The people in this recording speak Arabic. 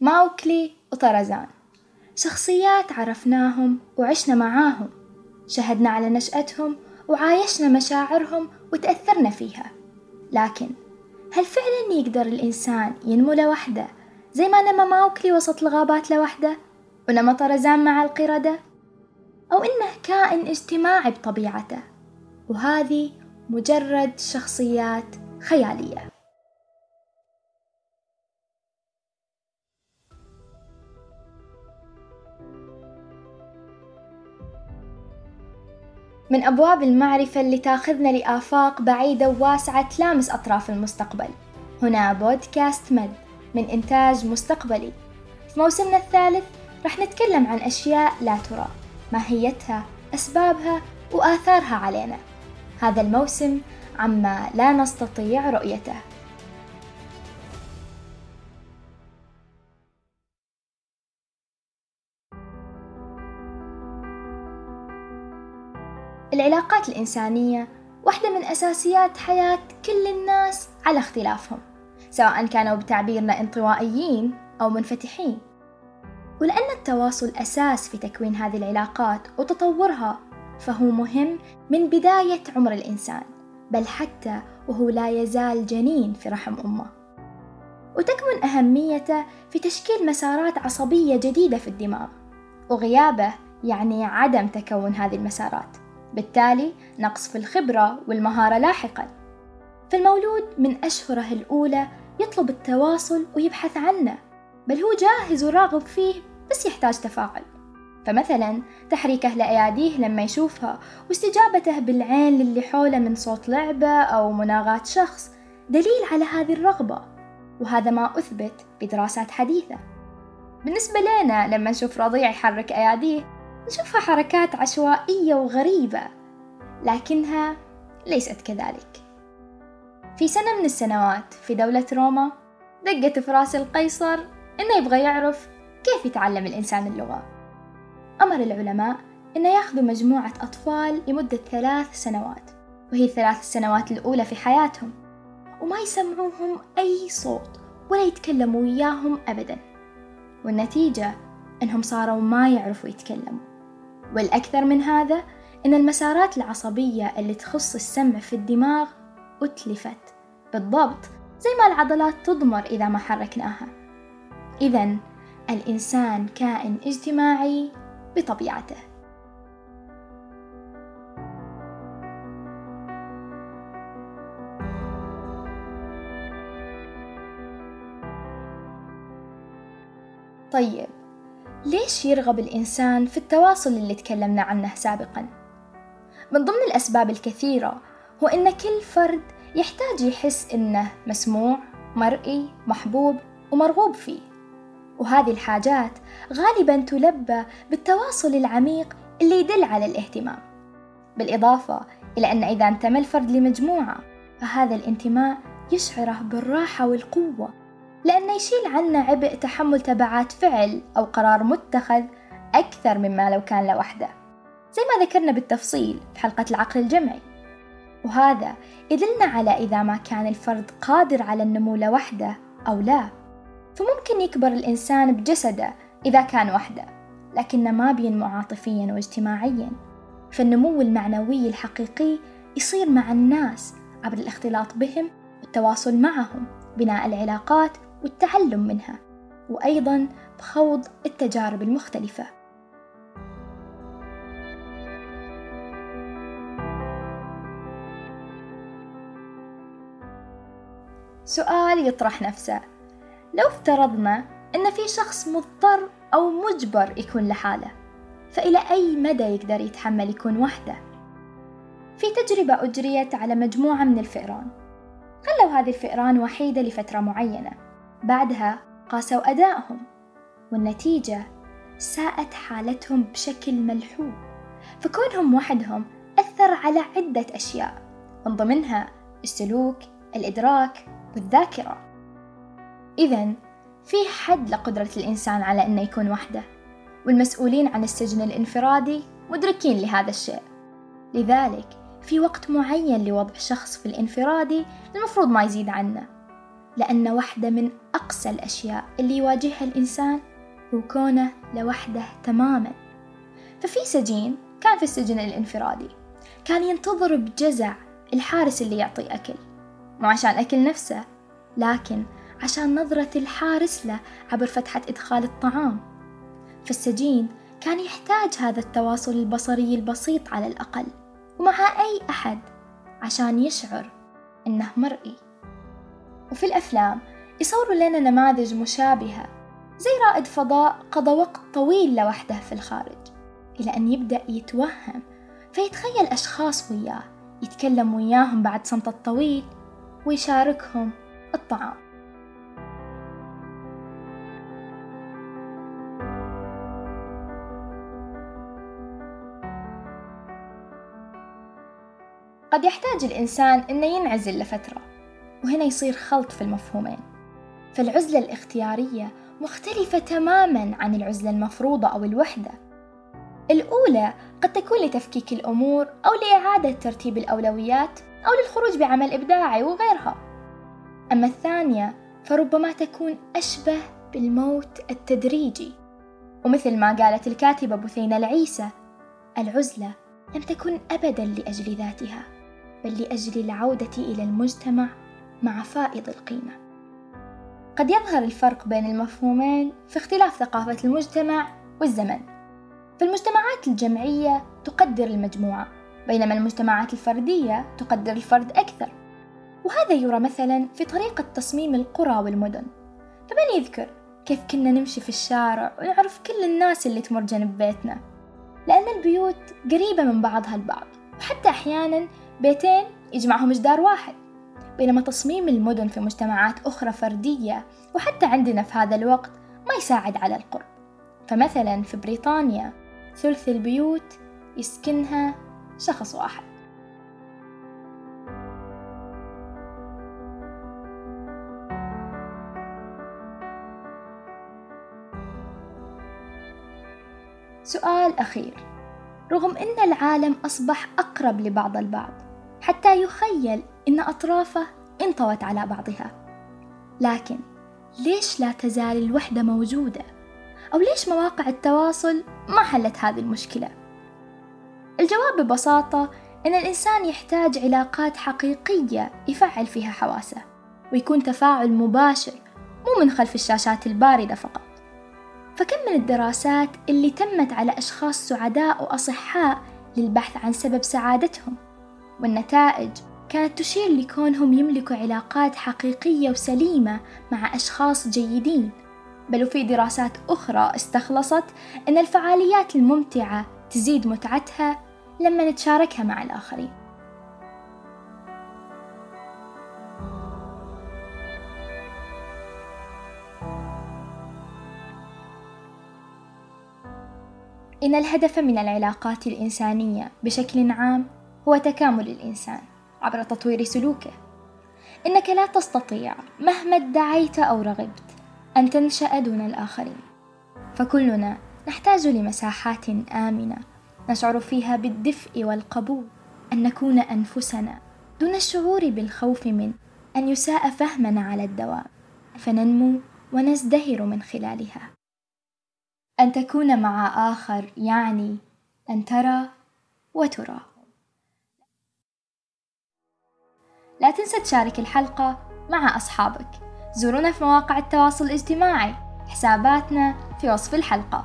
ماوكلي وطرزان. شخصيات عرفناهم وعشنا معاهم. شهدنا على نشأتهم وعايشنا مشاعرهم وتأثرنا فيها. لكن هل فعلا يقدر الإنسان ينمو لوحده زي ما نما ماوكلي وسط الغابات لوحده ونما طرزان مع القردة؟ أو إنه كائن اجتماعي بطبيعته؟ وهذه مجرد شخصيات خيالية. من أبواب المعرفة اللي تاخذنا لآفاق بعيدة وواسعة تلامس أطراف المستقبل. هنا بودكاست مد من إنتاج مستقبلي. في موسمنا الثالث رح نتكلم عن أشياء لا ترى ماهيتها أسبابها وآثارها علينا. هذا الموسم عما لا نستطيع رؤيته. العلاقات الإنسانية واحدة من أساسيات حياة كل الناس على اختلافهم سواء كانوا بتعبيرنا انطوائيين أو منفتحين. ولأن التواصل أساس في تكوين هذه العلاقات وتطورها فهو مهم من بداية عمر الإنسان بل حتى وهو لا يزال جنين في رحم أمه. وتكمن أهميته في تشكيل مسارات عصبية جديدة في الدماغ وغيابه يعني عدم تكون هذه المسارات. بالتالي نقص في الخبرة والمهارة لاحقا. فالمولود من أشهره الأولى يطلب التواصل ويبحث عنه بل هو جاهز وراغب فيه بس يحتاج تفاعل. فمثلا تحريكه لأياديه لما يشوفها واستجابته بالعين للي حوله من صوت لعبة أو مناغاة شخص دليل على هذه الرغبة وهذا ما أثبت بدراسات حديثة. بالنسبة لنا لما نشوف رضيع يحرك أياديه نشوفها حركات عشوائية وغريبة لكنها ليست كذلك. في سنة من السنوات في دولة روما دقت في راس القيصر إنه يبغى يعرف كيف يتعلم الإنسان اللغة. أمر العلماء إنه ياخذوا مجموعة أطفال لمدة ثلاث سنوات وهي الثلاث السنوات الأولى في حياتهم وما يسمعوهم أي صوت ولا يتكلموا وياهم أبدا. والنتيجة إنهم صاروا ما يعرفوا يتكلموا. والأكثر من هذا إن المسارات العصبية اللي تخص السمع في الدماغ أتلفت. بالضبط زي ما العضلات تضمر إذا ما حركناها. إذا الإنسان كائن اجتماعي بطبيعته. طيب ليش يرغب الإنسان في التواصل اللي تكلمنا عنه سابقا؟ من ضمن الأسباب الكثيرة هو إن كل فرد يحتاج يحس إنه مسموع، مرئي، محبوب ومرغوب فيه وهذه الحاجات غالبا تلبى بالتواصل العميق اللي يدل على الاهتمام بالإضافة إلى أن إذا انتمى الفرد لمجموعة فهذا الانتماء يشعره بالراحة والقوة لأنه يشيل عنا عبء تحمل تبعات فعل أو قرار متخذ أكثر مما لو كان لوحده. زي ما ذكرنا بالتفصيل في حلقة العقل الجمعي. وهذا يدلنا على إذا ما كان الفرد قادر على النمو لوحده أو لا. فممكن يكبر الإنسان بجسده إذا كان وحده لكنه ما بينمو عاطفيا واجتماعيا. فالنمو المعنوي الحقيقي يصير مع الناس عبر الاختلاط بهم والتواصل معهم بناء العلاقات والتعلم منها وأيضا بخوض التجارب المختلفة. سؤال يطرح نفسه. لو افترضنا أن في شخص مضطر أو مجبر يكون لحاله فإلى أي مدى يقدر يتحمل يكون وحده؟ في تجربة أجريت على مجموعة من الفئران. خلوا هذه الفئران وحيدة لفترة معينة بعدها قاسوا أدائهم والنتيجة ساءت حالتهم بشكل ملحوظ فكونهم وحدهم أثر على عدة أشياء من ضمنها السلوك الإدراك والذاكرة. إذا في حد لقدرة الإنسان على أنه يكون وحده والمسؤولين عن السجن الانفرادي مدركين لهذا الشيء. لذلك في وقت معين لوضع شخص في الانفرادي المفروض ما يزيد عنه. لأن واحدة من أقسى الأشياء اللي يواجهها الإنسان هو كونه لوحده تماما. ففي سجين كان في السجن الانفرادي. كان ينتظر بجزع الحارس اللي يعطي أكل. مو عشان أكل نفسه لكن عشان نظرة الحارس له عبر فتحة إدخال الطعام. فالسجين كان يحتاج هذا التواصل البصري البسيط على الأقل ومع أي أحد عشان يشعر إنه مرئي. وفي الأفلام يصوروا لنا نماذج مشابهة زي رائد فضاء قضى وقت طويل لوحده في الخارج. إلى أن يبدأ يتوهم فيتخيل أشخاص وياه يتكلم وياهم بعد صمت الطويل ويشاركهم الطعام. قد يحتاج الإنسان إنه ينعزل لفترة وهنا يصير خلط في المفهومين. فالعزلة الاختيارية مختلفة تماما عن العزلة المفروضة أو الوحدة. الأولى قد تكون لتفكيك الأمور أو لإعادة ترتيب الأولويات أو للخروج بعمل إبداعي وغيرها. أما الثانية فربما تكون أشبه بالموت التدريجي. ومثل ما قالت الكاتبة بثينة العيسى العزلة لم تكن أبدا لأجل ذاتها بل لأجل العودة إلى المجتمع مع فائض القيمة. قد يظهر الفرق بين المفهومين في اختلاف ثقافة المجتمع والزمن. فالمجتمعات الجمعية تقدر المجموعة بينما المجتمعات الفردية تقدر الفرد أكثر. وهذا يرى مثلا في طريقة تصميم القرى والمدن. فمن يذكر كيف كنا نمشي في الشارع ونعرف كل الناس اللي تمر جنب بيتنا؟ لأن البيوت قريبة من بعضها البعض وحتى أحيانا بيتين يجمعهم جدار واحد. بينما تصميم المدن في مجتمعات أخرى فردية وحتى عندنا في هذا الوقت ما يساعد على القرب. فمثلا في بريطانيا ثلث البيوت يسكنها شخص واحد. سؤال أخير. رغم أن العالم أصبح أقرب لبعض البعض حتى يخيل أن أطرافه انطوت على بعضها لكن ليش لا تزال الوحدة موجودة؟ أو ليش مواقع التواصل ما حلت هذه المشكلة؟ الجواب ببساطة إن الإنسان يحتاج علاقات حقيقية يفعل فيها حواسة ويكون تفاعل مباشر مو من خلف الشاشات الباردة فقط فكم من الدراسات اللي تمت على أشخاص سعداء وأصحاء للبحث عن سبب سعادتهم والنتائج كانت تشير لكونهم يملكوا علاقات حقيقية وسليمة مع أشخاص جيدين. بل وفي دراسات أخرى استخلصت أن الفعاليات الممتعة تزيد متعتها لما نتشاركها مع الآخرين. إن الهدف من العلاقات الإنسانية بشكل عام هو تكامل الإنسان. عبر تطوير سلوكه. إنك لا تستطيع مهما ادعيت أو رغبت أن تنشأ دون الآخرين. فكلنا نحتاج لمساحات آمنة نشعر فيها بالدفء والقبول. أن نكون أنفسنا دون الشعور بالخوف من أن يساء فهمنا على الدوام فننمو ونزدهر من خلالها. أن تكون مع آخر يعني أن ترى وترى. لا تنسى تشارك الحلقة مع أصحابك. زورونا في مواقع التواصل الاجتماعي. حساباتنا في وصف الحلقة.